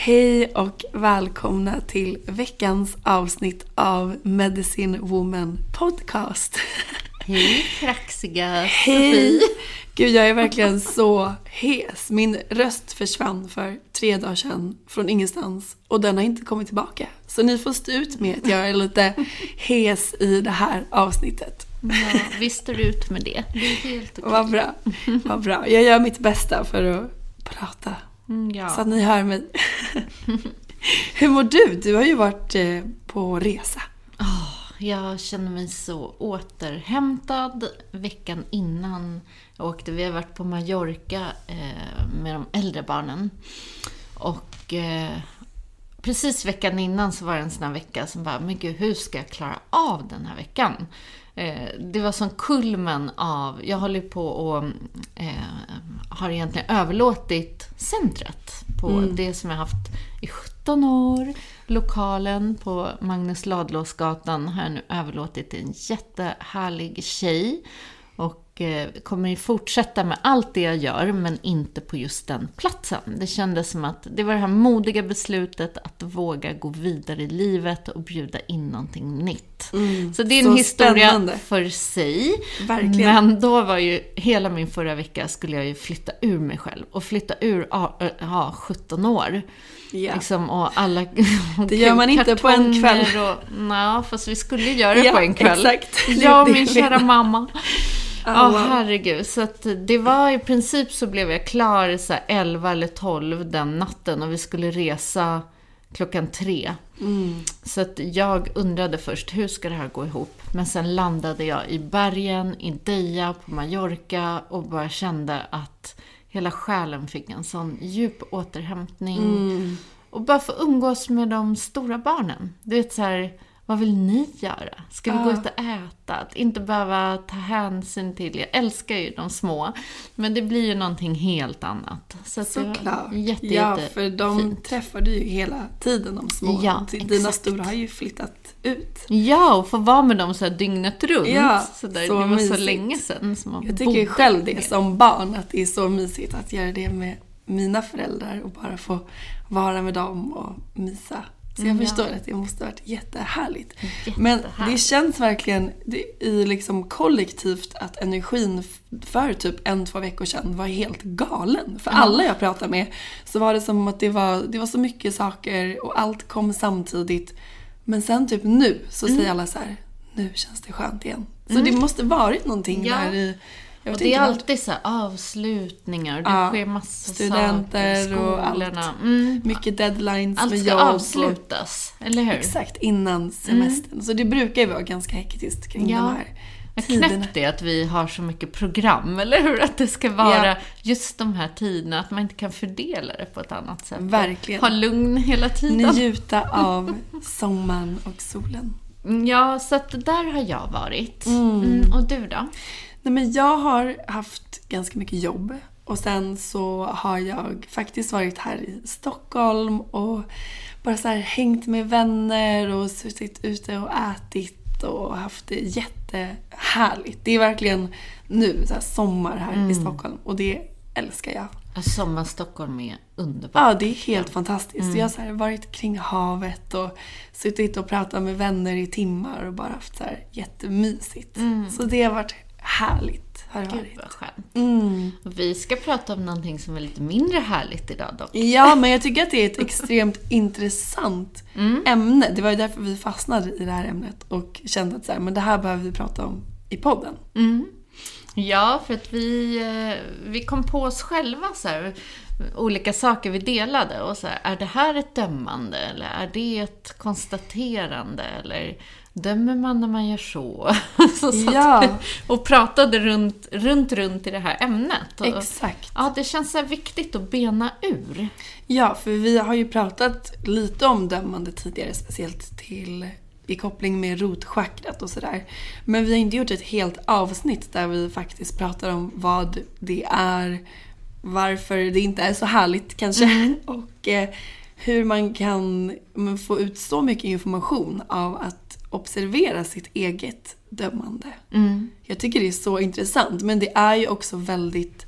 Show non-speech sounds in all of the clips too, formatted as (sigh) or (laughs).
Hej och välkomna till veckans avsnitt av Medicine Woman Podcast. Hej kraxiga Hej! Sofie. Gud, jag är verkligen så hes. Min röst försvann för tre dagar sedan från ingenstans och den har inte kommit tillbaka. Så ni får stå ut med att jag är lite hes i det här avsnittet. Ja, vi står ut med det. Det är helt okej. Vad bra. Vad bra. Jag gör mitt bästa för att prata Mm, ja. så att ni hör mig. (laughs) Hur mår du? Du har ju varit eh, på resa. Jag känner mig så återhämtad veckan innan jag åkte. Vi har varit på Mallorca eh, med de äldre barnen. Och eh, precis veckan innan så var det en sån här vecka som bara, men gud, hur ska jag klara av den här veckan? Eh, det var som kulmen av, jag håller på och eh, har egentligen överlåtit centret på det som jag haft i 17 år. Lokalen på Magnus Ladulåsgatan har jag nu överlåtit till en jättehärlig tjej. Och eh, kommer ju fortsätta med allt det jag gör, men inte på just den platsen. Det kändes som att det var det här modiga beslutet att våga gå vidare i livet och bjuda in någonting nytt. Så det är en historia spännande. för sig. Verkligen. Men då var ju, hela min förra vecka skulle jag ju flytta ur mig själv. Och flytta ur, ja, ja 17 år. Ja. Liksom, och alla (laughs) Det gör man inte på en kväll. Och, nej, fast vi skulle ju göra det Ja, på en kväll. exakt. Jag och min kära mamma. Ja, wow. herregud. Så att det var i princip så blev jag klar så här 11 eller 12 den natten och vi skulle resa klockan tre. Mm. Så att jag undrade först, hur ska det här gå ihop? Men sen landade jag i bergen, i Deja, på Mallorca och bara kände att hela själen fick en sån djup återhämtning. Mm. Och bara få umgås med de stora barnen. Du vet så här, vad vill ni göra? Ska vi gå ut och äta? Att inte behöva ta hänsyn till, jag älskar ju de små, men det blir ju någonting helt annat. Så Såklart. jätte, ja, jätte för de fint. träffar du ju hela tiden, de små. Ja, Dina exakt. stora har ju flyttat ut. Ja, och få vara med dem så här dygnet runt. Ja, så där, så det var mysigt. så länge sedan som man Jag tycker själv det som barn, att det är så mysigt att göra det med mina föräldrar och bara få vara med dem och mysa Så jag Mm, förstår att det måste ha varit jättehärligt. Men det känns verkligen det, i liksom kollektivt att energin för typ en, två veckor sedan var helt galen. För alla jag pratade med så var det som att det var, det var så mycket saker och allt kom samtidigt. Men sen typ nu så Mm. säger alla så här, nu känns det skönt igen. Så det måste varit någonting Ja. där i, Och det är alltid så här avslutningar, det Ja, sker massa studenter saker, och allt. Mm. mycket deadlines Allt med ska jobb. och- avslutas, eller hur? Exakt, innan semestern. Så det brukar ju vara ganska hektiskt kring Ja. de här tiderna. knäppt det är att vi har så mycket program, (laughs) eller hur? Att det ska vara Ja. just de här tiderna, att man inte kan fördela det på ett annat sätt. Verkligen. Ha lugn hela tiden. (laughs) Njuta av sommaren och solen. Mm, Ja, så att där har jag varit. Mm, och du då? Nej, men jag har haft ganska mycket jobb och sen så har jag faktiskt varit här i Stockholm och bara så hängt med vänner och suttit ute och ätit och haft det jättehärligt. Det är verkligen nu så här sommar här i Stockholm och det älskar jag. Ja, Sommar Stockholm är underbart. Ja, det är helt fantastiskt. Jag har så här varit kring havet och suttit och pratat med vänner i timmar och bara haft så här jättemysigt. Så det har varit härligt. Har det Gud varit. vad skönt. Mm. Vi ska prata om någonting som är lite mindre härligt idag dock. Ja, men jag tycker att det är ett (laughs) extremt intressant Mm. ämne. Det var ju därför vi fastnade i det här ämnet och kände att så här, men det här behöver vi prata om i podden. Ja, för att vi, eh, vi kom på oss själva så här, olika saker vi delade. Och så här, är det här ett dömande eller är det ett konstaterande? Eller dömer man när man gör så? (laughs) så Ja. vi och pratade runt, runt, runt i det här ämnet. Och, Exakt. Ja, det känns så viktigt att bena ur. Ja, för vi har ju pratat lite om dömande tidigare, speciellt till i koppling med rotchakrat och sådär. Men vi har inte gjort ett helt avsnitt där vi faktiskt pratar om vad det är, varför det inte är så härligt kanske (laughs) och eh, hur man kan men, få ut så mycket information av att observera sitt eget dömande. Jag tycker det är så intressant men det är ju också väldigt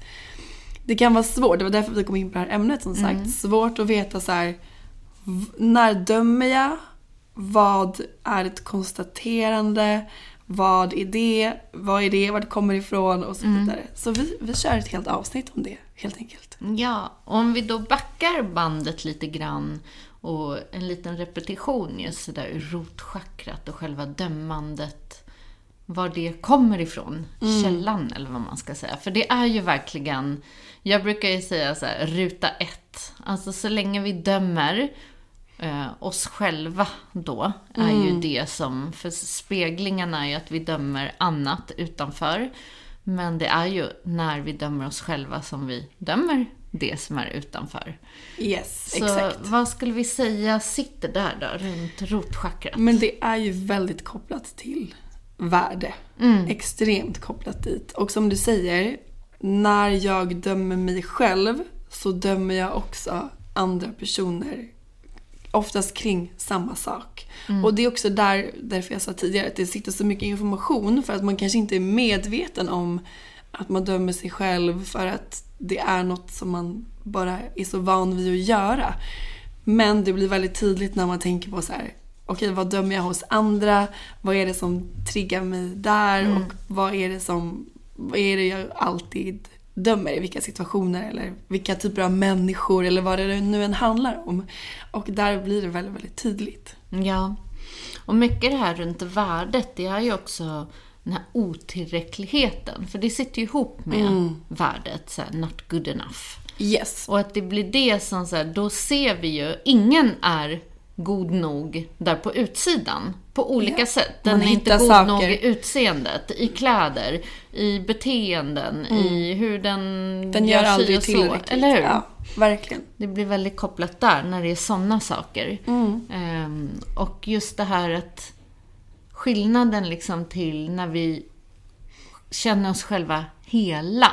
det kan vara svårt, det var därför vi kom in på det här ämnet som sagt. Svårt att veta så här, när dömer jag? Vad är ett konstaterande? Vad är det? Vad är det? Vart kommer det ifrån? Och så vidare. Så vi, vi kör ett helt avsnitt om det helt enkelt. Ja, om vi då backar bandet lite grann och en liten repetition just sådär ur rotchakrat och själva dömandet, var det kommer ifrån, källan eller vad man ska säga. För det är ju verkligen, jag brukar ju säga så här, ruta ett. Alltså så länge vi dömer eh, oss själva då, är ju det som, för speglingarna är ju att vi dömer annat utanför. Men det är ju när vi dömer oss själva som vi dömer det som är utanför. Yes, Så exakt. vad skulle vi säga sitter där då, runt rotchakrat? Men det är ju väldigt kopplat till värde. Mm. Extremt kopplat dit. Och som du säger, när jag dömer mig själv så dömer jag också andra personer. Oftast kring samma sak. Mm. Och det är också där, därför jag sa tidigare att det sitter så mycket information för att man kanske inte är medveten om att man dömer sig själv för att det är något som man bara är så van vid att göra. Men det blir väldigt tydligt när man tänker på så här. Okej, vad dömer jag hos andra? Vad är det som triggar mig där? Och vad är det som, vad är det jag alltid dömer i vilka situationer eller vilka typer av människor eller vad det nu än handlar om. Och där blir det väldigt, väldigt tydligt. Ja. Och mycket det här runt värdet, det är ju också den här otillräckligheten. För det sitter ju ihop med Mm. värdet, så här, not good enough. Yes. Och att det blir det som så här, då ser vi ju, ingen är god nog där på utsidan. På olika Ja. sätt. Den Man är inte god saker. nog i utseendet, i kläder, i beteenden, i hur den, Mm. Den gör si aldrig tillräckligt. Eller hur? Ja, verkligen. Det blir väldigt kopplat där, när det är sådana saker. Mm. Ehm, och just det här att skillnaden liksom till när vi känner oss själva hela.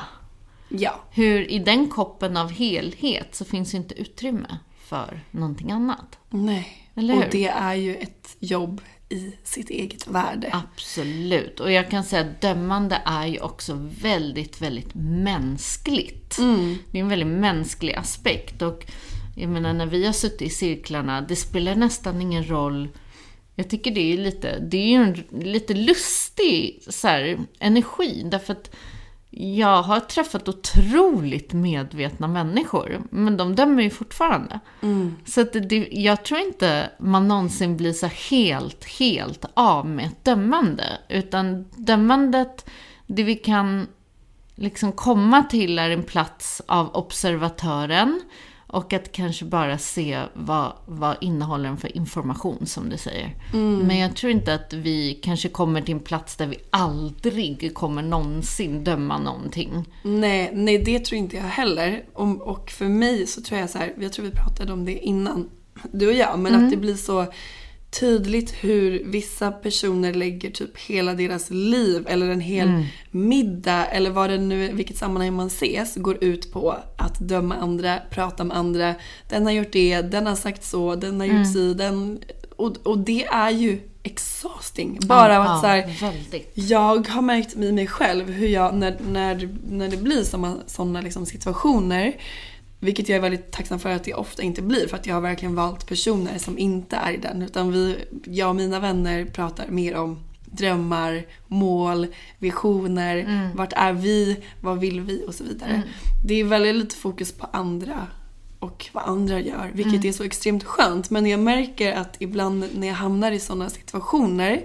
Ja. Hur i den koppen av helhet så finns ju inte utrymme för någonting annat. Nej. Och det är ju ett jobb i sitt eget värde. Absolut. Och jag kan säga att dömande är ju också väldigt, väldigt mänskligt. Det är en väldigt mänsklig aspekt. Och jag menar när vi har suttit i cirklarna, det spelar nästan ingen roll. Jag tycker det är lite, det är ju en lite lustig så här, energi. Därför att jag har träffat otroligt medvetna människor, men de dömer ju fortfarande. Mm. Så att det, jag tror inte man någonsin blir så helt, helt av med ett dömande. Utan dömandet, det vi kan liksom komma till är en plats av observatören och att kanske bara se vad, vad innehåller den för information, som du säger. Men jag tror inte att vi kanske kommer till en plats där vi aldrig kommer någonsin döma någonting. Nej, nej, det tror inte jag heller. Och, och för mig så tror jag så här, jag tror vi pratade om det innan, du och jag, men att det blir så tydligt hur vissa personer lägger typ hela deras liv eller en hel middag eller vad det nu vilket sammanhang man ses går ut på att döma andra, prata med andra. Den har gjort det, den har sagt så, den har gjort si, den... Och, och det är ju exhausting. Bara av att så här, jag har märkt i mig själv hur jag, när, när, när det blir sådana liksom situationer, vilket jag är väldigt tacksam för att det ofta inte blir, för att jag har verkligen valt personer som inte är i den. Utan vi, jag och mina vänner pratar mer om drömmar, mål, visioner, vart är vi, vad vill vi och så vidare. Det är väldigt lite fokus på andra och vad andra gör, vilket är så extremt skönt. Men jag märker att ibland när jag hamnar i sådana situationer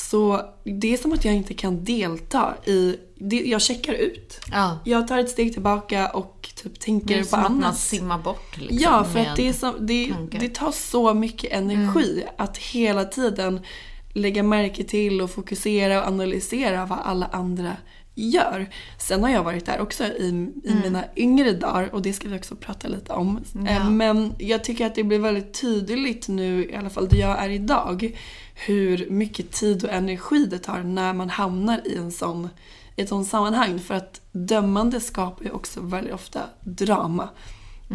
så det är som att jag inte kan delta i... Det, jag checkar ut. Ja. Jag tar ett steg tillbaka och typ Det tänker är på som att man annat. simmar bort liksom, Ja, för att det, är så, det, det tar så mycket energi att hela tiden lägga märke till och fokusera och analysera vad alla andra gör. Sen har jag varit där också i, i mina yngre dagar och det ska vi också prata lite om. Eh, Ja. Men jag tycker att det blir väldigt tydligt nu, i alla fall där jag är idag, hur mycket tid och energi det tar när man hamnar i en sån i ett sånt sammanhang. För att dömande skapar ju också väldigt ofta drama.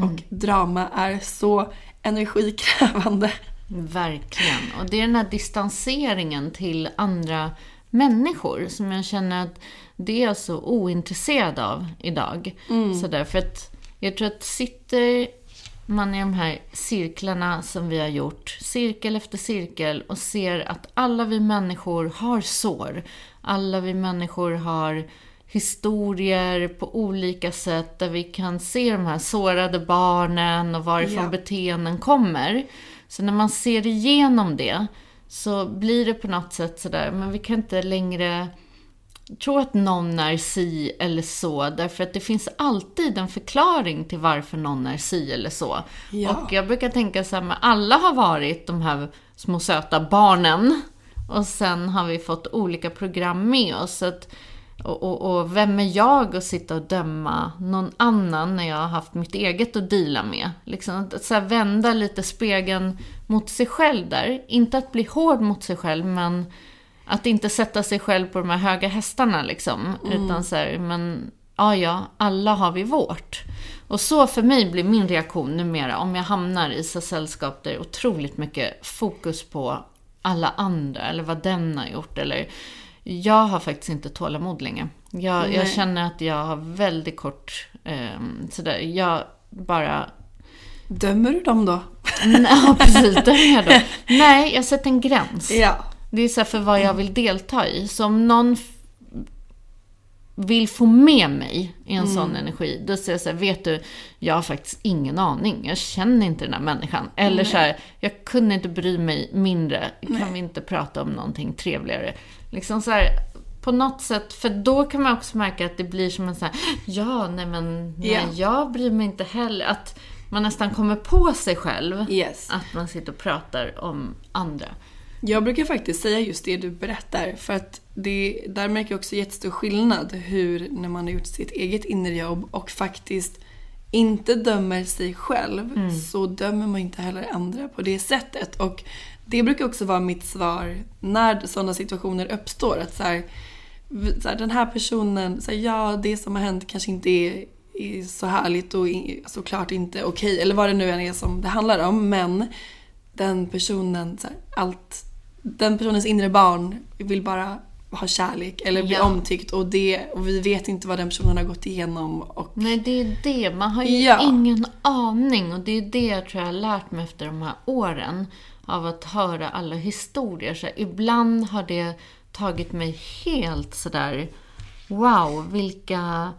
Och drama är så energikrävande. Verkligen. Och det är den här distanseringen till andra människor som jag känner att det är jag så ointresserad av idag. Så därför att jag tror att sitter man i de här cirklarna som vi har gjort, cirkel efter cirkel, och ser att alla vi människor har sår. Alla vi människor har historier på olika sätt där vi kan se de här sårade barnen och varifrån Ja. beteenden kommer. Så när man ser igenom det så blir det på något sätt sådär, men vi kan inte längre tro att någon är si eller så, därför att det finns alltid en förklaring till varför någon är si eller så. Ja. Och jag brukar tänka så här, men alla har varit de här små söta barnen och sen har vi fått olika program med oss. Så att, och, och, och vem är jag att sitta och döma någon annan när jag har haft mitt eget att dela med? Liksom att, så vända lite spegeln mot sig själv där. Inte att bli hård mot sig själv, men att inte sätta sig själv på de här höga hästarna liksom. Utan så här, men ja, ja, alla har vi vårt. Och så för mig blir min reaktion numera om jag hamnar i så sällskap där det är otroligt mycket fokus på alla andra eller vad den har gjort eller jag har faktiskt inte tålamod längre. Jag, jag känner att jag har väldigt kort, eh, sådär, jag bara Dömer du dem då? Ja, precis. Är jag då. (laughs) Nej, jag sätter en gräns. Ja. Det är så här för vad jag vill delta i. Så om någon vill få med mig i en sån energi, då säger jag så här, vet du, jag har faktiskt ingen aning. Jag känner inte den här människan. Eller så här, jag kunde inte bry mig mindre. Kan vi inte prata om någonting trevligare? Liksom så här, på något sätt, för då kan man också märka att det blir som en så här, ja, nej men, nej, Ja. jag bryr mig inte heller. Att man nästan kommer på sig själv Yes. att man sitter och pratar om andra. Jag brukar faktiskt säga just det du berättar för att det, där märker jag också jättestor skillnad hur när man har gjort sitt eget inre jobb och faktiskt inte dömer sig själv så dömer man inte heller andra på det sättet. Och det brukar också vara mitt svar när sådana situationer uppstår. Att så här, så här, den här personen, så här, ja det som har hänt kanske inte är, är så härligt och i- såklart inte okej, eller vad det nu än är som det handlar om. Men den personen, så allt, den personens inre barn vill bara ha kärlek eller bli Ja. omtyckt och, det, och vi vet inte vad den personen har gått igenom. Och, Nej, det är det. Man har ju Ja. ingen aning. Och det är det jag tror jag har lärt mig efter de här åren. Av att höra alla historier. Så ibland har det tagit mig helt sådär... Wow, vilka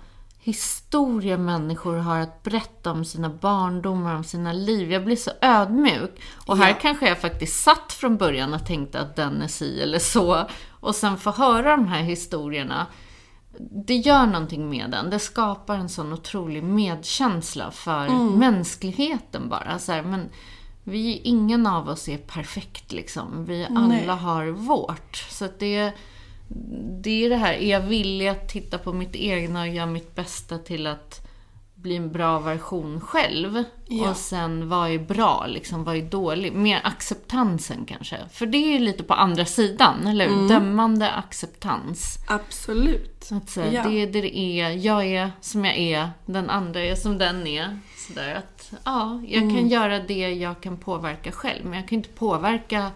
historier människor har att berätta om sina barndomar, om sina liv. Jag blir så ödmjuk. Och här Ja. kanske jag faktiskt satt från början och tänkte att den är si eller så. Och sen få höra de här historierna det gör någonting med den. Det skapar en sån otrolig medkänsla för mänskligheten bara. Så här, men vi, ingen av oss är perfekt liksom. Vi alla Nej. har vårt. Så det, det är det här, är jag villig att titta på mitt egna och göra mitt bästa till att bli en bra version själv? Ja. Och sen, vad är bra, liksom, vad är dåligt? Mer acceptansen kanske. För det är ju lite på andra sidan, eller hur? Dömande acceptans. absolut. Att säga, Ja. Det är det det är. Jag är som jag är. Den andra är som den är. Sådär att, ja, jag Mm. kan göra det jag kan påverka själv. Men jag kan inte påverka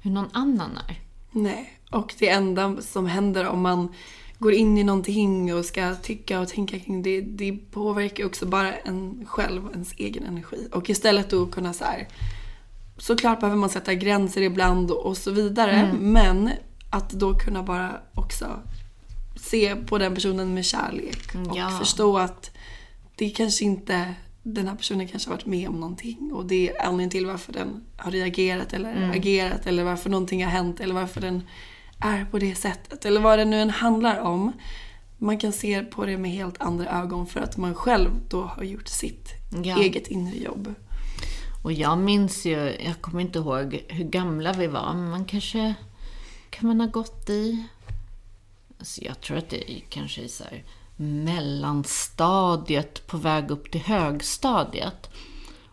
hur någon annan är. Nej, och det enda som händer om man går in i någonting och ska tycka och tänka kring det, det påverkar också bara en själv, ens egen energi. Och istället då kunna så här, såklart behöver man sätta gränser ibland och så vidare, Mm. men att då kunna bara också se på den personen med kärlek och Ja. förstå att det kanske inte, den här personen kanske har varit med om någonting och det är anledningen till varför den har reagerat eller Mm. agerat eller varför någonting har hänt eller varför den är på det sättet eller vad det nu än handlar om. Man kan se på det med helt andra ögon för att man själv då har gjort sitt Ja. eget inre jobb. Och jag minns ju, jag kommer inte ihåg hur gamla vi var, men man kanske kan man ha gått i... Alltså jag tror att det är kanske i så här mellanstadiet på väg upp till högstadiet.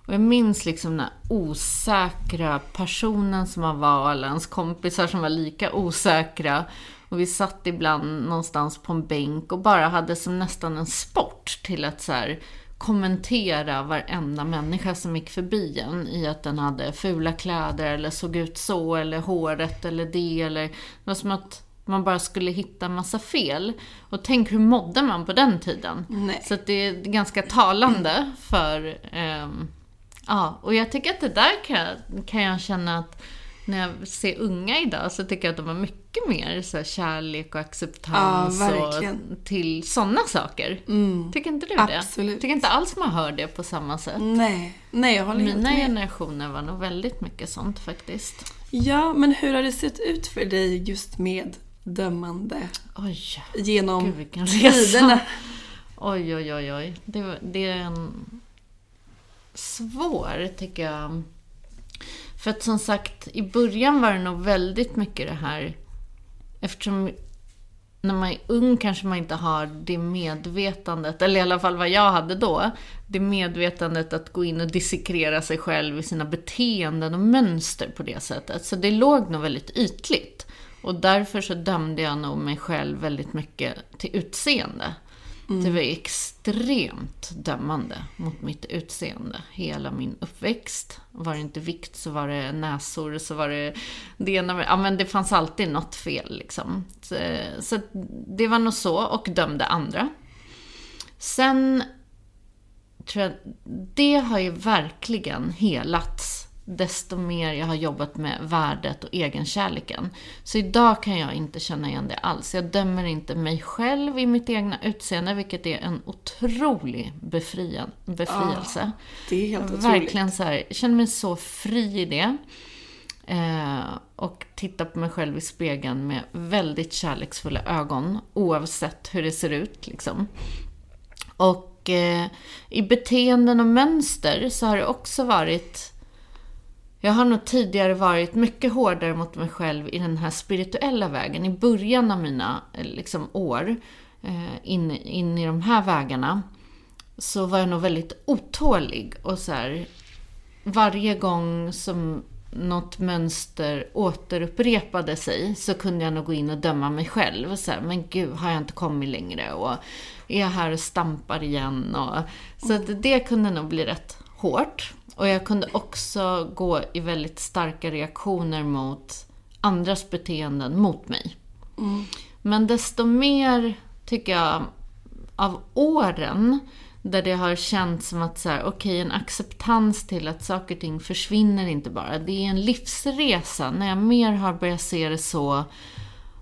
Och jag minns liksom den här osäkra personen som var, alla ens kompisar som var lika osäkra. Och vi satt ibland någonstans på en bänk och bara hade som nästan en sport till att så här kommentera varenda människa som gick förbi en i att den hade fula kläder eller såg ut så eller håret eller det eller det var som att man bara skulle hitta massa fel. Och tänk hur mådde man på den tiden? Nej. Så det är ganska talande för... ehm, ja, och jag tycker att det där kan, jag- kan jag känna att när jag ser unga idag så tycker jag att de har mycket mer så kärlek och acceptans Ja, och till sådana saker. Tycker inte du det? Absolut. Tycker inte alls man hör det på samma sätt. Nej, nej jag håller Mina med. generationer var nog väldigt mycket sånt faktiskt. Ja, men hur har det sett ut för dig just med dömande Oj, genom gud tiderna? Oj, oj, oj, oj. Det, det är en svår, tycker jag. För att som sagt, i början var det nog väldigt mycket det här, eftersom när man är ung kanske man inte har det medvetandet, eller i alla fall vad jag hade då, det medvetandet att gå in och dissekrera sig själv i sina beteenden och mönster på det sättet. Så det låg nog väldigt ytligt. Och därför så dömde jag nog mig själv väldigt mycket till utseende. Mm. Det var extremt dömande mot mitt utseende. Hela min uppväxt. Var det inte vikt så var det näsor, så var det det ena med, Ja men det fanns alltid något fel liksom. Så, så det var nog så, och dömde andra. Sen tror jag, det har ju verkligen helats desto mer jag har jobbat med värdet och egenkärleken. Så idag kan jag inte känna igen det alls. Jag dömer inte mig själv i mitt egna utseende, vilket är en otrolig befrian, befrielse. Det är helt otroligt. Verkligen så här, jag känner mig så fri i det. Eh, och tittar på mig själv i spegeln med väldigt kärleksfulla ögon, oavsett hur det ser ut. Liksom. Och eh, i beteenden och mönster så har det också varit jag har nog tidigare varit mycket hårdare mot mig själv i den här spirituella vägen. I början av mina eh, liksom, år eh, in, in i de här vägarna så var jag nog väldigt otålig och så här, varje gång som något mönster återupprepade sig så kunde jag nog gå in och döma mig själv. Så här, men gud, har jag inte kommit längre? Och är jag här och stampar igen? Och, så att det kunde nog bli rätt hårt. Och jag kunde också gå i väldigt starka reaktioner mot andras beteenden mot mig. Men desto mer, tycker jag, av åren där det har känts som att så här, okay, en acceptans till att saker och ting försvinner inte bara. Det är en livsresa. När jag mer har börjat se det så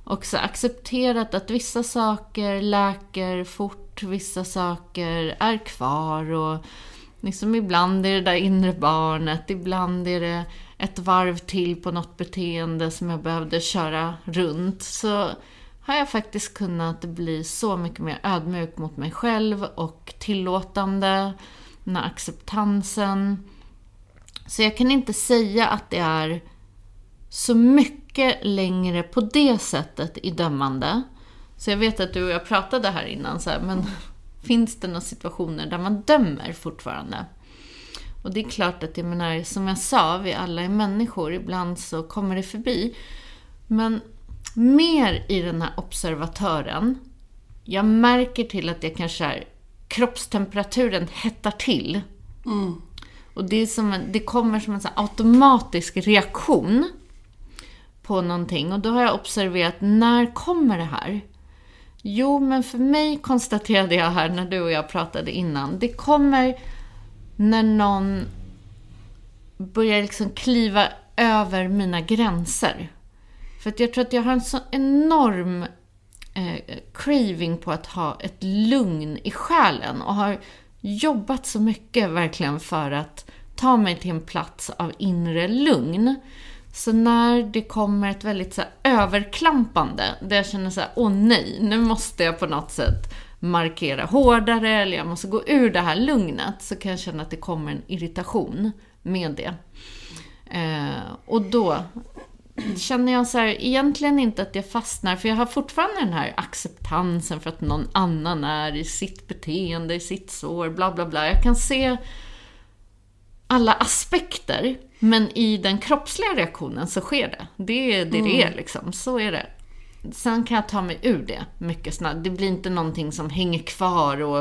också accepterat att vissa saker läker fort, vissa saker är kvar och liksom ibland är det där inre barnet, ibland är det ett varv till på något beteende som jag behövde köra runt. Så har jag faktiskt kunnat bli så mycket mer ödmjuk mot mig själv och tillåtande, den här acceptansen. Så jag kan inte säga att det är så mycket längre på det sättet i dömande. Så jag vet att du och jag pratade här innan, så här, men finns det några situationer där man dömer fortfarande? Och det är klart att jag menar, som jag sa, vi alla är människor, ibland så kommer det förbi. Men mer i den här observatören, jag märker till att jag kanske är, kroppstemperaturen hettar till. Mm. Och det, är som en, det kommer som en så automatisk reaktion på någonting. Och då har jag observerat, när kommer det här? Jo, men för mig konstaterade jag här när du och jag pratade innan, det kommer när någon börjar liksom kliva över mina gränser. För att jag tror att jag har en så enorm eh, craving på att ha ett lugn i själen och har jobbat så mycket verkligen för att ta mig till en plats av inre lugn. Så när det kommer ett väldigt så här, överklampande, där jag känner så här, åh nej, nu måste jag på något sätt markera hårdare eller jag måste gå ur det här lugnet, så kan jag känna att det kommer en irritation med det. Eh, och då känner jag så här, egentligen inte att jag fastnar, för jag har fortfarande den här acceptansen för att någon annan är i sitt beteende, i sitt sår, bla bla bla. Jag kan se alla aspekter, men i den kroppsliga reaktionen så sker det. Det är det mm. det är liksom, så är det. Sen kan jag ta mig ur det mycket snabbt. Det blir inte någonting som hänger kvar och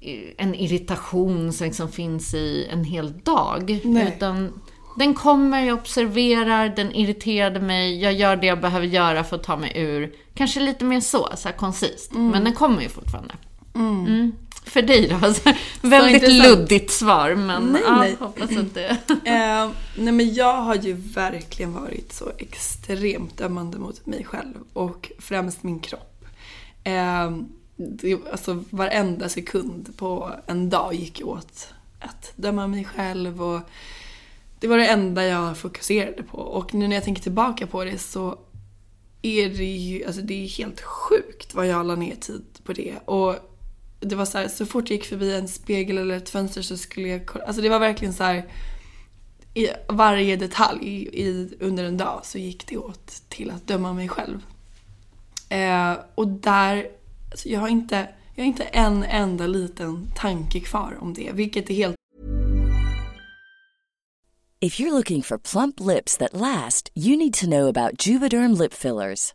eh, en irritation som liksom finns i en hel dag. Nej. Utan den kommer, jag observerar, den irriterade mig, jag gör det jag behöver göra för att ta mig ur. Kanske lite mer så, så koncist. Mm. Men den kommer ju fortfarande. Mm. För dig då? Alltså, väldigt luddigt svar, men nej, ja, nej. hoppas att det... uh, (laughs) nej, men jag har ju verkligen varit så extremt dömande mot mig själv och främst min kropp. Det, alltså varenda sekund på en dag gick åt att döma mig själv och det var det enda jag fokuserade på. Och nu när jag tänker tillbaka på det så är det ju, alltså det är helt sjukt vad jag la ner tid på det. Och det var så här, så fort jag gick förbi en spegel eller ett fönster så skulle jag kolla. Alltså det var verkligen så här, i varje detalj i, under en dag så gick det åt till att döma mig själv. Eh, och där, alltså jag har inte, jag har inte en enda liten tanke kvar om det, vilket är helt If you're looking for plump lips that last, you need to know about Juvederm lip fillers.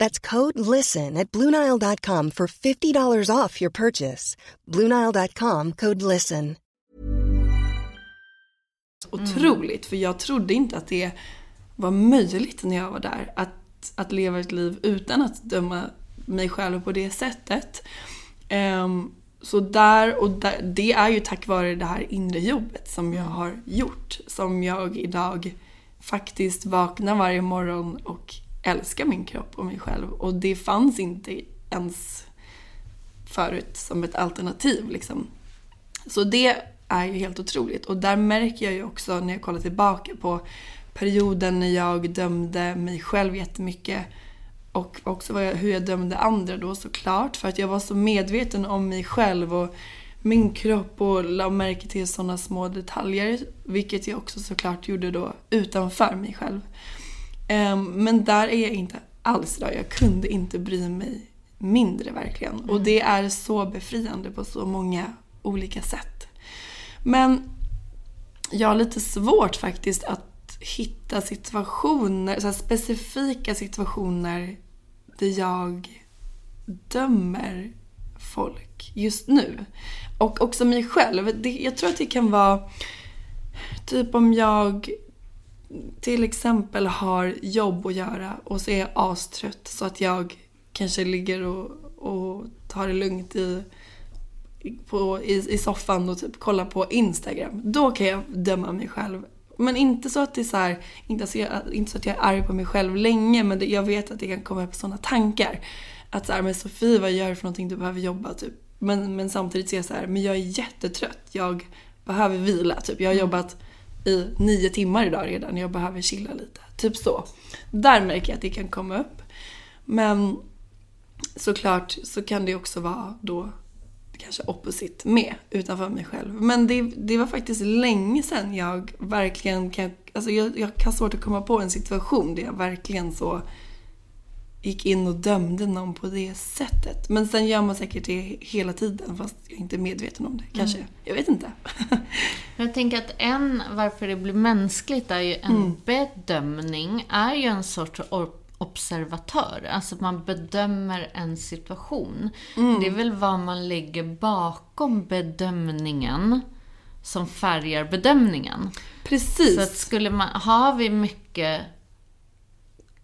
That's code LISTEN at Bluenile.com for $50 off your purchase. Bluenile.com code LISTEN. Otroligt, för jag trodde inte att det var möjligt när jag var där. Att, att leva ett liv utan att döma mig själv på det sättet. Um, så där, och där, det är ju tack vare det här inre jobbet som jag har gjort. Som jag idag faktiskt vaknar varje morgon och älska min kropp och mig själv. Och det fanns inte ens förut som ett alternativ liksom. Så det är ju helt otroligt. Och där märker jag ju också när jag kollar tillbaka på perioden när jag dömde mig själv jättemycket och också jag, hur jag dömde andra då såklart. För att jag var så medveten om mig själv och min kropp och la märke till sådana små detaljer. Vilket jag också såklart gjorde då utanför mig själv. Um, men där är jag inte alls idag. Jag kunde inte bry mig mindre verkligen. Mm. Och det är så befriande på så många olika sätt. Men jag har lite svårt faktiskt att hitta situationer, så specifika situationer där jag dömer folk just nu. Och också mig själv. Jag tror att det kan vara typ om jag till exempel har jobb att göra och så är jag astrött så att jag kanske ligger och, och tar det lugnt i, på, i, i soffan och typ kollar på Instagram. Då kan jag döma mig själv men inte så att det är så här, inte, så jag, inte så att jag är arg på mig själv länge men det, jag vet att det kan komma upp sådana tankar. Att så här, men Sofie vad gör du för någonting? Du behöver jobba typ. Men, men samtidigt ser jag så här, men jag är jättetrött. Jag behöver vila typ. Jag har mm. jobbat i nio timmar idag redan. Jag behöver chilla lite. Typ så. Där märker jag att det kan komma upp. Men såklart så kan det också vara då kanske opposite med utanför mig själv. Men det, det var faktiskt länge sedan jag verkligen kan, alltså jag, jag kan svårt att komma på en situation där jag verkligen så gick in och dömde någon på det sättet. Men sen gör man säkert det hela tiden fast jag är inte medveten om det. Kanske. Mm. Jag vet inte. (laughs) jag tänker att en, varför det blir mänskligt är ju en mm. bedömning, är ju en sorts observatör. Alltså man bedömer en situation. Mm. Det är väl vad man lägger bakom bedömningen som färgar bedömningen. Precis. Så att skulle man, har vi mycket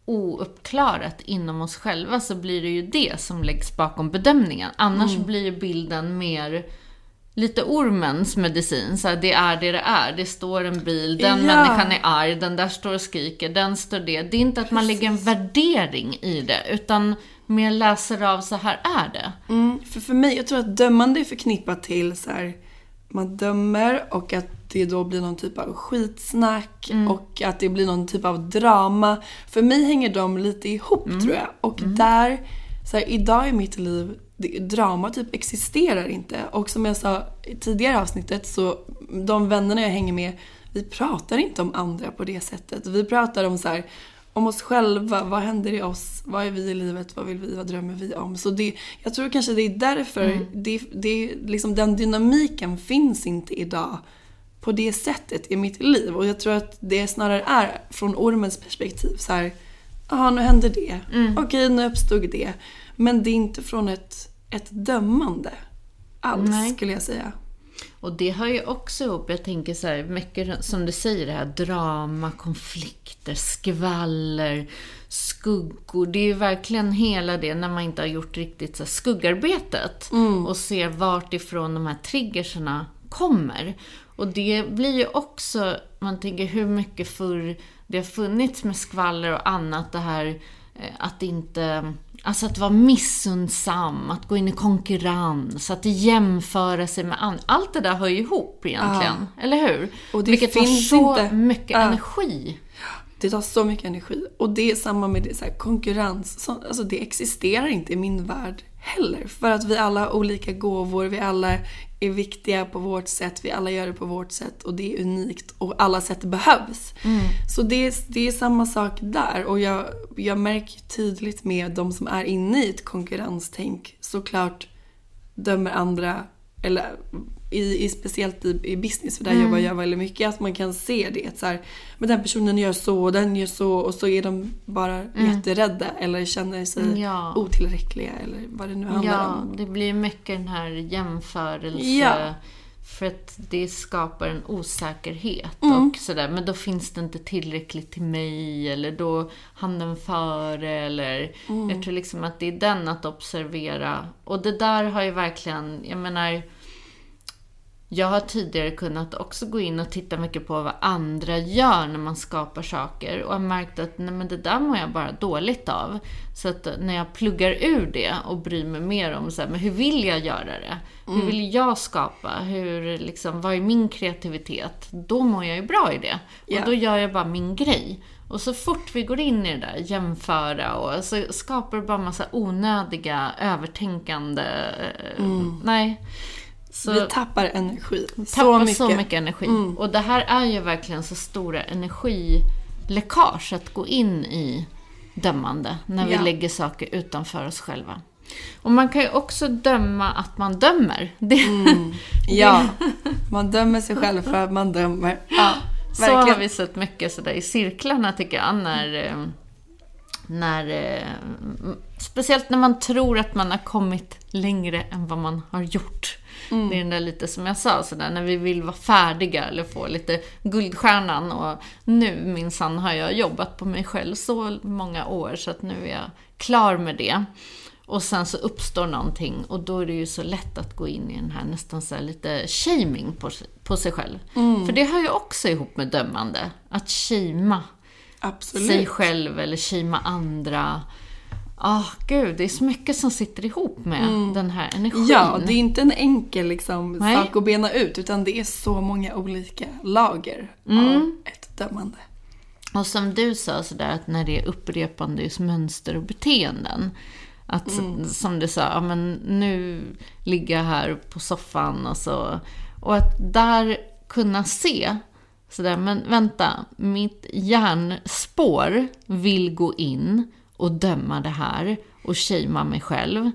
ouppklarat inom oss själva så blir det ju det som läggs bakom bedömningen. Annars mm. blir bilden mer lite ormens medicin. Så här, det är det det är. Det står en bil, den ja. människan är arg, den där står och skriker, den står det. Det är inte att man lägger en värdering i det, utan mer läser av så här är det. Mm, för för mig, jag tror att dömande är förknippat till så här, man dömer och att det då blir någon typ av skitsnack mm. och att det blir någon typ av drama. För mig hänger de lite ihop mm. tror jag. Och mm. där, så här, idag i mitt liv drama typ existerar inte. Och som jag sa i tidigare avsnittet så de vännerna jag hänger med, vi pratar inte om andra på det sättet. Vi pratar om så här, om oss själva, vad händer i oss, vad är vi i livet, vad vill vi, vad drömmer vi om? Så det, jag tror kanske det är därför, mm. det, det, liksom den dynamiken finns inte idag på det sättet i mitt liv. Och jag tror att det snarare är från ormens perspektiv så här, jaha nu hände det, mm. okej nu uppstod det. Men det är inte från ett, ett dömande alls Nej. skulle jag säga. Och det hör ju också ihop, jag tänker så här, mycket som du säger det här drama, konflikter, skvaller, skuggor. Det är ju verkligen hela det när man inte har gjort riktigt så här, skuggarbetet. Mm. Och ser vart ifrån de här triggerserna kommer. Och det blir ju också, man tänker hur mycket förr det har funnits med skvaller och annat, det här eh, att inte Alltså att vara missundsam, att gå in i konkurrens, att jämföra sig med andra. Allt det där hör ju ihop egentligen, ja. eller hur? Och det Vilket finns tar så inte. mycket ja. energi. Det tar så mycket energi. Och det är samma med det, så här, konkurrens. Så, alltså det existerar inte i min värld heller. För att vi alla har olika gåvor, vi alla är viktiga på vårt sätt, vi alla gör det på vårt sätt och det är unikt och alla sätt behövs. Mm. Så det är, det är samma sak där och jag, jag märker tydligt med de som är inne i ett konkurrenstänk såklart dömer andra eller i, i, speciellt i, i business, för där Mm. jobbar jag väldigt mycket, att man kan se det. Så här, men den personen gör så och den gör så och så är de bara jätterädda eller känner sig Mm. Ja. otillräckliga eller vad det nu handlar Ja, om. det blir mycket den här jämförelse. Ja. För att det skapar en osäkerhet Mm. och sådär. Men då finns det inte tillräckligt till mig eller då hann den före eller... Mm. Jag tror liksom att det är den att observera. Och det där har ju verkligen, jag menar... Jag har tidigare kunnat också gå in och titta mycket på vad andra gör när man skapar saker och har märkt att nej, men det där mår jag bara dåligt av. Så att när jag pluggar ur det och bryr mig mer om så här, men hur vill jag göra det? Hur vill jag skapa? Hur, liksom, vad är min kreativitet? Då mår jag ju bra i det. Ja. Och då gör jag bara min grej. Och så fort vi går in i det där, jämföra och så skapar det bara massa onödiga, övertänkande... eh, Nej. Så Vi tappar energi. tappar så mycket. så mycket energi. Och det här är ju verkligen så stora energiläckage att gå in i dömande när vi Ja. lägger saker utanför oss själva. Och man kan ju också döma att man dömer. Det, (laughs) Ja, man dömer sig själv för att man dömer. Ja, så har verkligen. vi sett mycket sådär i cirklarna tycker jag. När, eh, när, eh, speciellt när man tror att man har kommit längre än vad man har gjort. Mm. Det är den där lite som jag sa, sådär, när vi vill vara färdiga eller få lite guldstjärnan. Och nu minsann har jag jobbat på mig själv så många år så att nu är jag klar med det. Och sen så uppstår någonting och då är det ju så lätt att gå in i den här nästan så här lite shaming på, på sig själv. Mm. För det hör ju också ihop med dömande. Att shama sig själv eller shama andra. Ah, gud, det är så mycket som sitter ihop med den här energin. Mm. Ja, det är inte en enkel liksom, Nej. sak att bena ut utan det är så många olika lager Mm. av ett dömande. Och som du sa sådär att när det är upprepande just mönster och beteenden. Att som du sa, ja men nu ligger jag här på soffan och så. Och att där kunna se sådär, men vänta, mitt hjärnspår vill gå in och döma det här och shamea mig själv.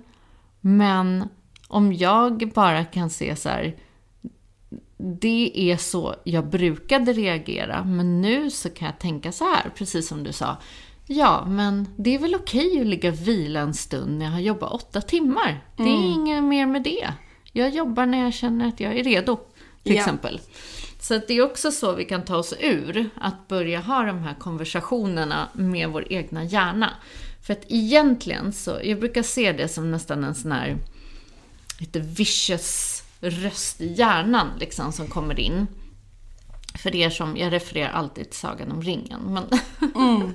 Men om jag bara kan se så här, det är så jag brukade reagera, men nu så kan jag tänka så här, precis som du sa. Ja, men det är väl okej att ligga och vila en stund när jag har jobbat åtta timmar. Det är inget mer med det. Jag jobbar när jag känner att jag är redo, till Ja. exempel. Så det är också så vi kan ta oss ur, att börja ha de här konversationerna med vår egna hjärna. För att egentligen så, jag brukar se det som nästan en sån här lite vicious röst i hjärnan liksom som kommer in. För er som, jag refererar alltid till Sagan om ringen, men (laughs)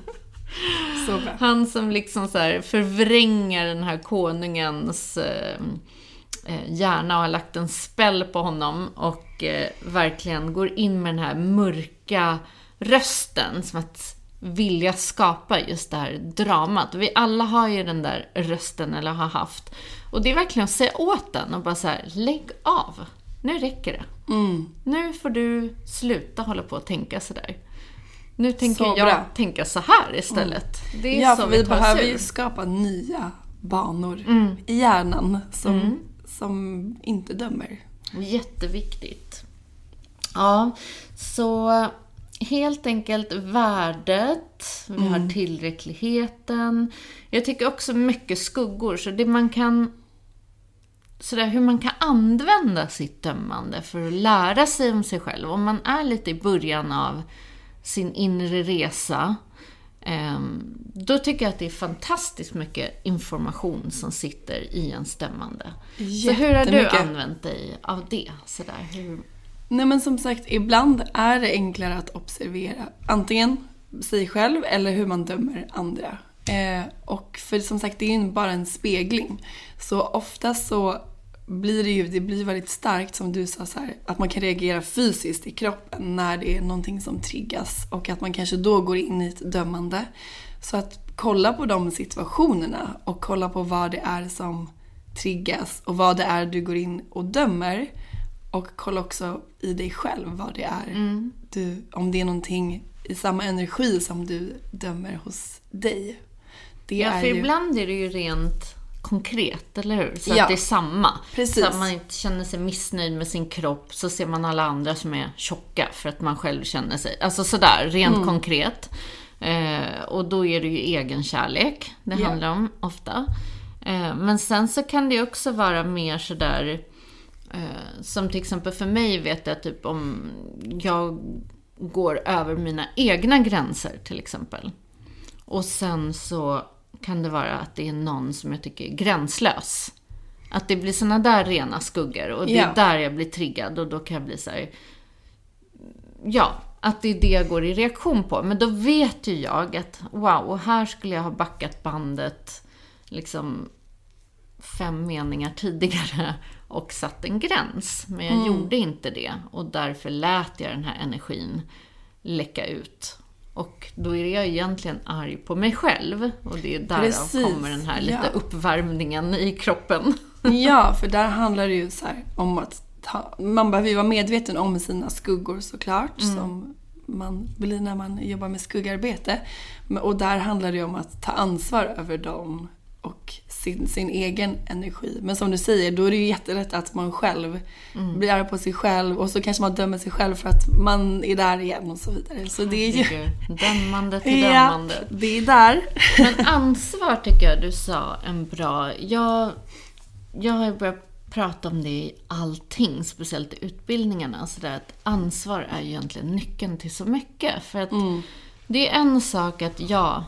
bra. han som liksom så förvränger den här konungens eh, hjärna och har lagt en spell på honom och eh, verkligen går in med den här mörka rösten som att vilja skapa just det här dramat. Vi alla har ju den där rösten, eller har haft. Och det är verkligen att säga åt den och bara så här, lägg av. Nu räcker det. Mm. Nu får du sluta hålla på och tänka sådär. Nu tänker Så jag tänka så här istället. Det är Ja, så för vi vi behöver ju skapa nya banor Mm. i hjärnan som, som inte dömer. Jätteviktigt. Ja, så helt enkelt värdet, vi har tillräckligheten. Jag tycker också mycket skuggor, så det man kan sådär, hur man kan använda sitt dömande för att lära sig om sig själv. Om man är lite i början av sin inre resa, då tycker jag att det är fantastiskt mycket information som sitter i en stämmande. Så hur har du använt dig av det? Sådär, hur... Nej men som sagt, ibland är det enklare att observera antingen sig själv eller hur man dömer andra. Eh, och för som sagt, det är ju bara en spegling. Så ofta så blir det ju det blir väldigt starkt som du sa så här, att man kan reagera fysiskt i kroppen när det är någonting som triggas och att man kanske då går in i ett dömande. Så att kolla på de situationerna och kolla på vad det är som triggas och vad det är du går in och dömer. Och kolla också i dig själv vad det är. Mm. Du, om det är någonting i samma energi som du dömer hos dig. Det Ja, för ju... ibland är det ju rent konkret, eller hur? Så Ja. att det är samma. Precis. Så att man inte känner sig missnöjd med sin kropp, så ser man alla andra som är tjocka för att man själv känner sig... Alltså sådär, rent Mm. konkret. Eh, och då är det ju egenkärlek det Ja. handlar om, ofta. Eh, men sen så kan det också vara mer sådär... Eh, som till exempel för mig vet jag typ om jag går över mina egna gränser till exempel. Och sen så kan det vara att det är någon som jag tycker är gränslös. Att det blir såna där rena skuggor och det Ja. är där jag blir triggad och då kan jag bli så här. Ja, att det är det jag går i reaktion på. Men då vet ju jag att wow, och här skulle jag ha backat bandet liksom fem meningar tidigare och satt en gräns. Men jag gjorde inte det och därför lät jag den här energin läcka ut. Och då är jag egentligen arg på mig själv och det är därav Precis, kommer den här lite ja. uppvärmningen i kroppen. (laughs) Ja, för där handlar det ju så här om att ta, man behöver ju vara medveten om sina skuggor såklart. Som man blir när man jobbar med skuggarbete. Och där handlar det ju om att ta ansvar över dem och sin, sin egen energi. Men som du säger, då är det ju jättelätt att man själv blir arg på sig själv och så kanske man dömer sig själv för att man är där igen och så vidare. Så det är ju... Dömande till (laughs) Ja, dömande. det är där. (laughs) Men ansvar tycker jag du sa en bra... Jag, jag har börjat prata om det i allting, speciellt i utbildningarna. Så där att ansvar är ju egentligen nyckeln till så mycket. För att det är en sak att ja,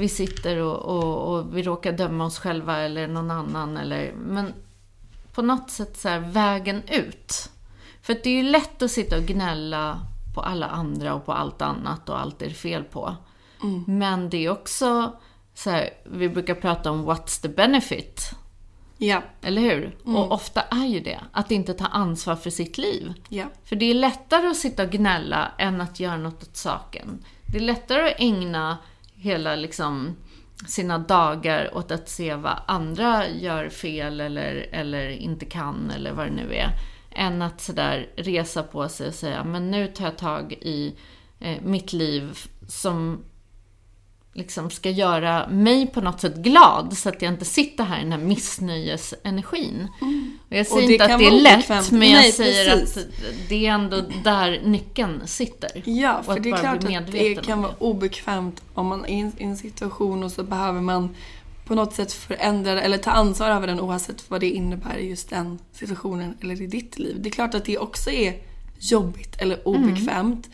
vi sitter och, och, och vi råkar döma oss själva eller någon annan. Eller, men på något sätt så här, vägen ut. För att det är ju lätt att sitta och gnälla på alla andra och på allt annat och allt är fel på. Men det är också så här, vi brukar prata om what's the benefit? Ja, Eller hur? Och ofta är ju det, att inte ta ansvar för sitt liv. ja. För det är lättare att sitta och gnälla än att göra något åt saken. Det är lättare att ägna hela liksom sina dagar åt att se vad andra gör fel eller, eller inte kan eller vad det nu är. Än att sådär resa på sig och säga, men nu tar jag tag i eh, mitt liv som liksom ska göra mig på något sätt glad så att jag inte sitter här i den här missnöjesenergin. Och jag säger Och inte att det är lätt, men jag Nej, säger precis. att det är ändå där nyckeln sitter. Ja, för det är klart att det kan vara obekvämt om man är i en, situation och så behöver man på något sätt förändra eller ta ansvar över den oavsett vad det innebär i just den situationen eller i ditt liv. Det är klart att det också är jobbigt eller obekvämt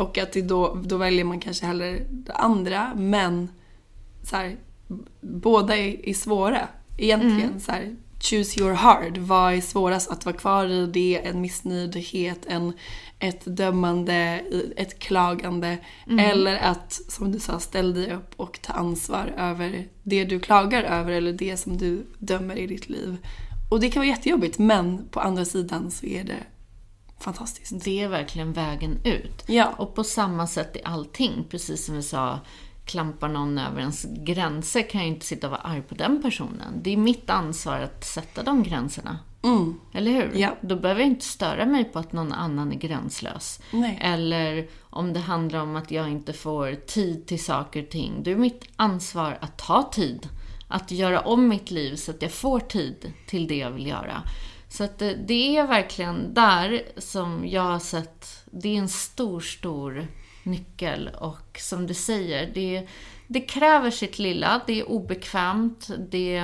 och att det då, då väljer man kanske hellre det andra men så här, båda är, är svåra egentligen. Så här, choose your hard. Vad är svårast att vara kvar i det? En missnöjdhet, en, ett dömande, ett klagande. Eller att, som du sa, ställ dig upp och ta ansvar över det du klagar över eller det som du dömer i ditt liv. Och det kan vara jättejobbigt men på andra sidan så är det fantastiskt. Det är verkligen vägen ut. Ja. Och på samma sätt i allting, precis som vi sa, klampar någon över ens gränser kan jag ju inte sitta och vara arg på den personen. Det är mitt ansvar att sätta de gränserna. Eller hur? Ja. Då behöver jag inte störa mig på att någon annan är gränslös. Nej. Eller om det handlar om att jag inte får tid till saker och ting. Då är mitt ansvar att ta tid. Att göra om mitt liv så att jag får tid till det jag vill göra. Så att eh, det, är verkligen där som jag har sett, det är en stor, stor nyckel. Och som du säger, det, det kräver sitt lilla, det är obekvämt, det,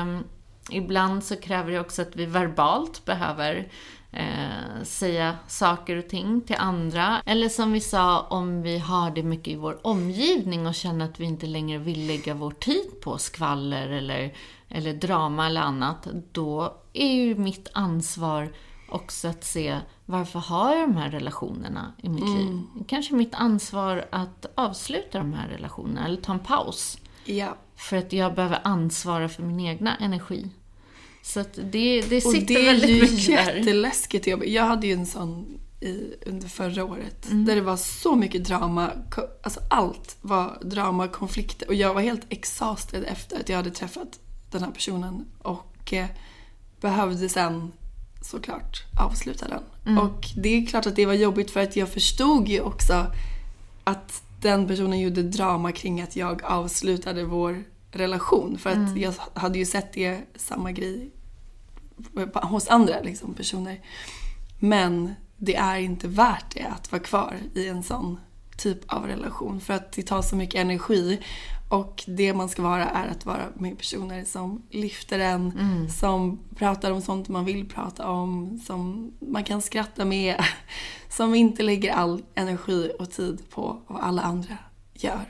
ibland så kräver det också att vi verbalt behöver eh, säga saker och ting till andra. Eller som vi sa, om vi har det mycket i vår omgivning och känner att vi inte längre vill lägga vår tid på skvaller eller, eller drama eller annat, då är ju mitt ansvar också att se varför har jag de här relationerna i mitt liv? Kanske mitt ansvar att avsluta de här relationerna eller ta en paus. Ja. För att jag behöver ansvara för min egna energi. Så att det, det Och sitter det är väldigt ju mycket där. jätteläskigt jobb. Jag hade ju en sån i, under förra året. Mm. Där det var så mycket drama. Alltså allt var drama, konflikter. Och jag var helt exhausted efter att jag hade träffat den här personen. Och eh, behövde sen såklart avsluta den. Mm. Och det är klart att det var jobbigt för att jag förstod ju också att den personen gjorde drama kring att jag avslutade vår relation. För att jag hade ju sett det, samma grej hos andra liksom, personer. Men det är inte värt det att vara kvar i en sån typ av relation. För att det tar så mycket energi. Och det man ska vara är att vara med personer som lyfter en, som pratar om sånt man vill prata om, som man kan skratta med, (laughs) som inte lägger all energi och tid på vad alla andra gör.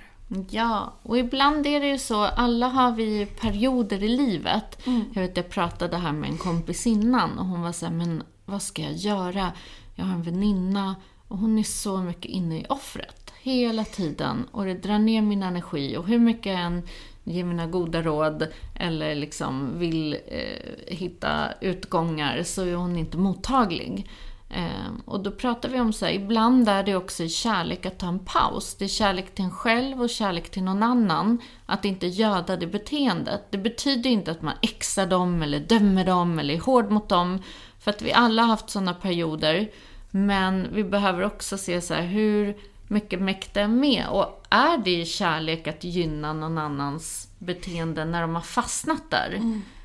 Ja, och ibland är det ju så, alla har vi perioder i livet. Jag vet, jag pratade här med en kompis innan och hon var så här, men vad ska jag göra? Jag har en väninna och hon är så mycket inne i offret hela tiden och det drar ner min energi och hur mycket jag än ger mina goda råd eller liksom vill eh, hitta utgångar så är hon inte mottaglig. Eh, och då pratar vi om så här, ibland är det också kärlek att ta en paus. Det är kärlek till en själv och kärlek till någon annan. Att inte göda det beteendet. Det betyder inte att man exar dem eller dömer dem eller är hård mot dem. För att vi alla har haft sådana perioder. Men vi behöver också se så här, hur mycket mäktar med? Och är det kärlek att gynna någon annans beteende när de har fastnat där?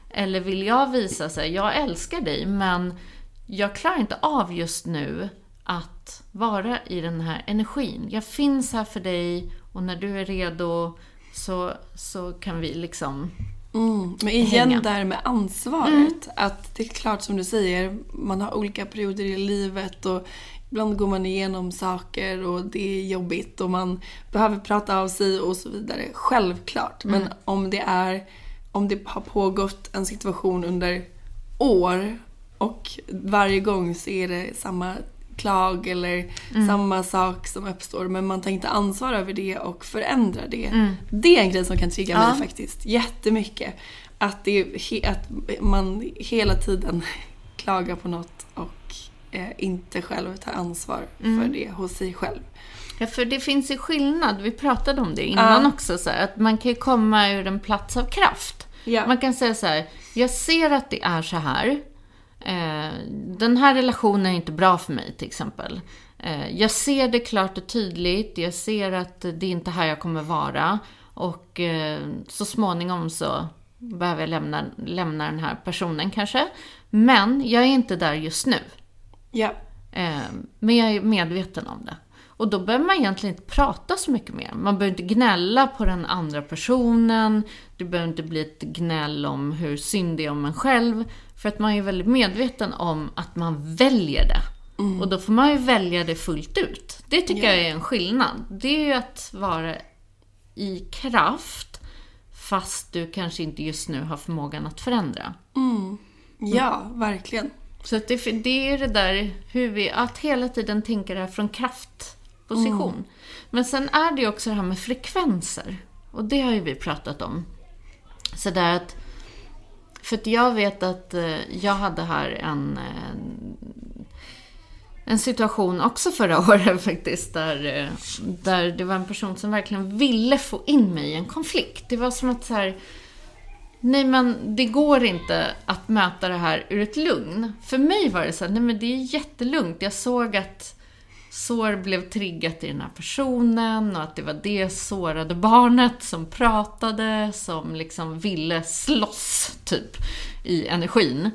Eller vill jag visa sig, jag älskar dig men jag klarar inte av just nu att vara i den här energin. Jag finns här för dig och när du är redo så, så kan vi liksom... Mm. Men igen Hänga. där med ansvaret. Att det är klart som du säger, man har olika perioder i livet och ibland går man igenom saker och det är jobbigt och man behöver prata av sig och så vidare. Självklart. Men om det är om det har pågått en situation under år och varje gång så är det samma klag eller samma sak som uppstår men man tar inte ansvar över det och förändrar det. Det är en grej som kan trigga Ja. mig faktiskt jättemycket. Att, det, att man hela tiden (laughs) klagar på något och eh, inte själv tar ansvar för det hos sig själv. Ja, för det finns ju skillnad, vi pratade om det innan Ja. också, så här, att man kan ju komma ur en plats av kraft. Ja. Man kan säga så här, jag ser att det är så här. Eh, den här relationen är inte bra för mig till exempel. Eh, jag ser det klart och tydligt, jag ser att det är inte här jag kommer vara. Och eh, så småningom så behöver jag lämna, lämna den här personen kanske. Men jag är inte där just nu. Ja. Eh, men jag är medveten om det. Och då behöver man egentligen inte prata så mycket mer. Man behöver inte gnälla på den andra personen. Det behöver inte bli ett gnäll om hur synd det är om en själv. För att man är väldigt medveten om att man väljer det. Och då får man ju välja det fullt ut. Det tycker jag är en skillnad. Det är ju att vara i kraft fast du kanske inte just nu har förmågan att förändra. Ja, verkligen. Så att det, det är det där hur vi, att hela tiden tänka det här från kraftposition. Men sen är det ju också det här med frekvenser. Och det har ju vi pratat om. Så där att, för att jag vet att eh, jag hade här en, eh, en situation också förra (laughs) året faktiskt, där, eh, där det var en person som verkligen ville få in mig i en konflikt. Det var som att så här, Nej men det går inte att möta det här ur ett lugn. För mig var det så här, nej men det är jättelugnt. Jag såg att sår blev triggat i den här personen och att det var det sårade barnet som pratade, som liksom ville slåss typ i energin.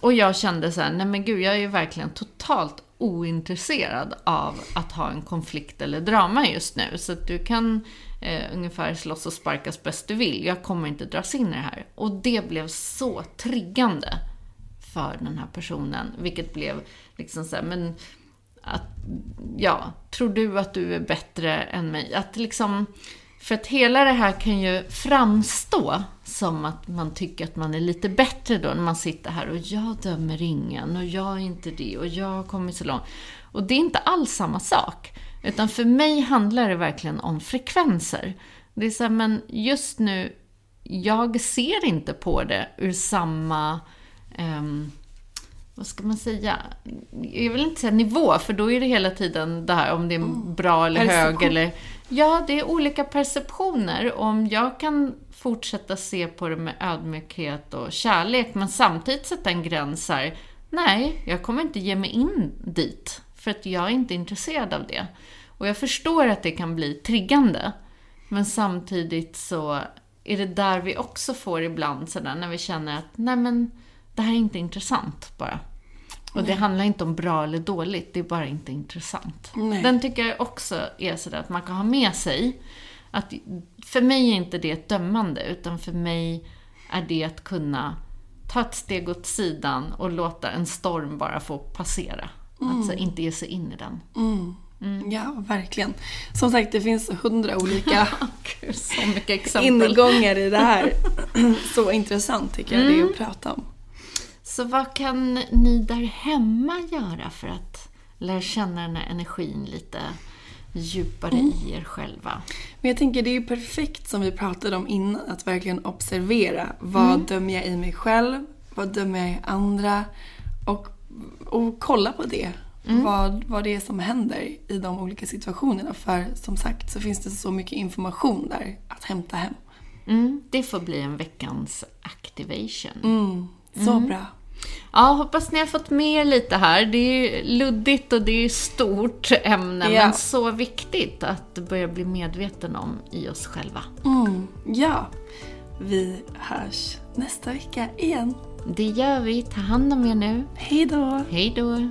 Och jag kände så här, nej men gud, jag är ju verkligen totalt ointresserad av att ha en konflikt eller drama just nu. Så att du kan eh, ungefär slåss och sparkas bäst du vill. Jag kommer inte dras in i det här. Och det blev så triggande för den här personen. Vilket blev liksom så här, men att, ja, tror du att du är bättre än mig? Att liksom, för att hela det här kan ju framstå som att man tycker att man är lite bättre då när man sitter här och jag dömer ingen och jag är inte det och jag har kommit så långt. Och det är inte alls samma sak. Utan för mig handlar det verkligen om frekvenser. Det är så här, men just nu, jag ser inte på det ur samma ehm, vad ska man säga? Jag vill inte säga nivå, för då är det hela tiden det här om det är bra eller hög eller... Ja, det är olika perceptioner. Om jag kan fortsätta se på det med ödmjukhet och kärlek, men samtidigt sätta en gräns här. Nej, jag kommer inte ge mig in dit, för att jag är inte intresserad av det. Och jag förstår att det kan bli triggande, men samtidigt så är det där vi också får ibland sådär när vi känner att nej men det här är inte intressant bara. Och det handlar inte om bra eller dåligt, det är bara inte intressant. Nej. Den tycker jag också är sådär att man kan ha med sig. Att för mig är inte det ett dömande, utan för mig är det att kunna ta ett steg åt sidan och låta en storm bara få passera. Alltså inte ge sig in i den. Ja, verkligen. Som sagt, det finns hundra olika (laughs) Gud, ingångar i det här. (clears throat) Så intressant tycker jag det är att prata om. Så vad kan ni där hemma göra för att lära känna den här energin lite djupare i er själva? Men jag tänker det är ju perfekt som vi pratade om innan, att verkligen observera. Vad dömer jag i mig själv? Vad dömer jag i andra? Och, och kolla på det. Vad, vad det är som händer i de olika situationerna. För som sagt så finns det så mycket information där att hämta hem. Mm, det får bli en veckans activation. Mm, så bra. Ja, hoppas ni har fått med er lite här. Det är luddigt och det är stort ämne, Ja. men så viktigt att börja bli medveten om i oss själva. Mm, ja, vi hörs nästa vecka igen. Det gör vi. Ta hand om er nu. Hej då! Hej då!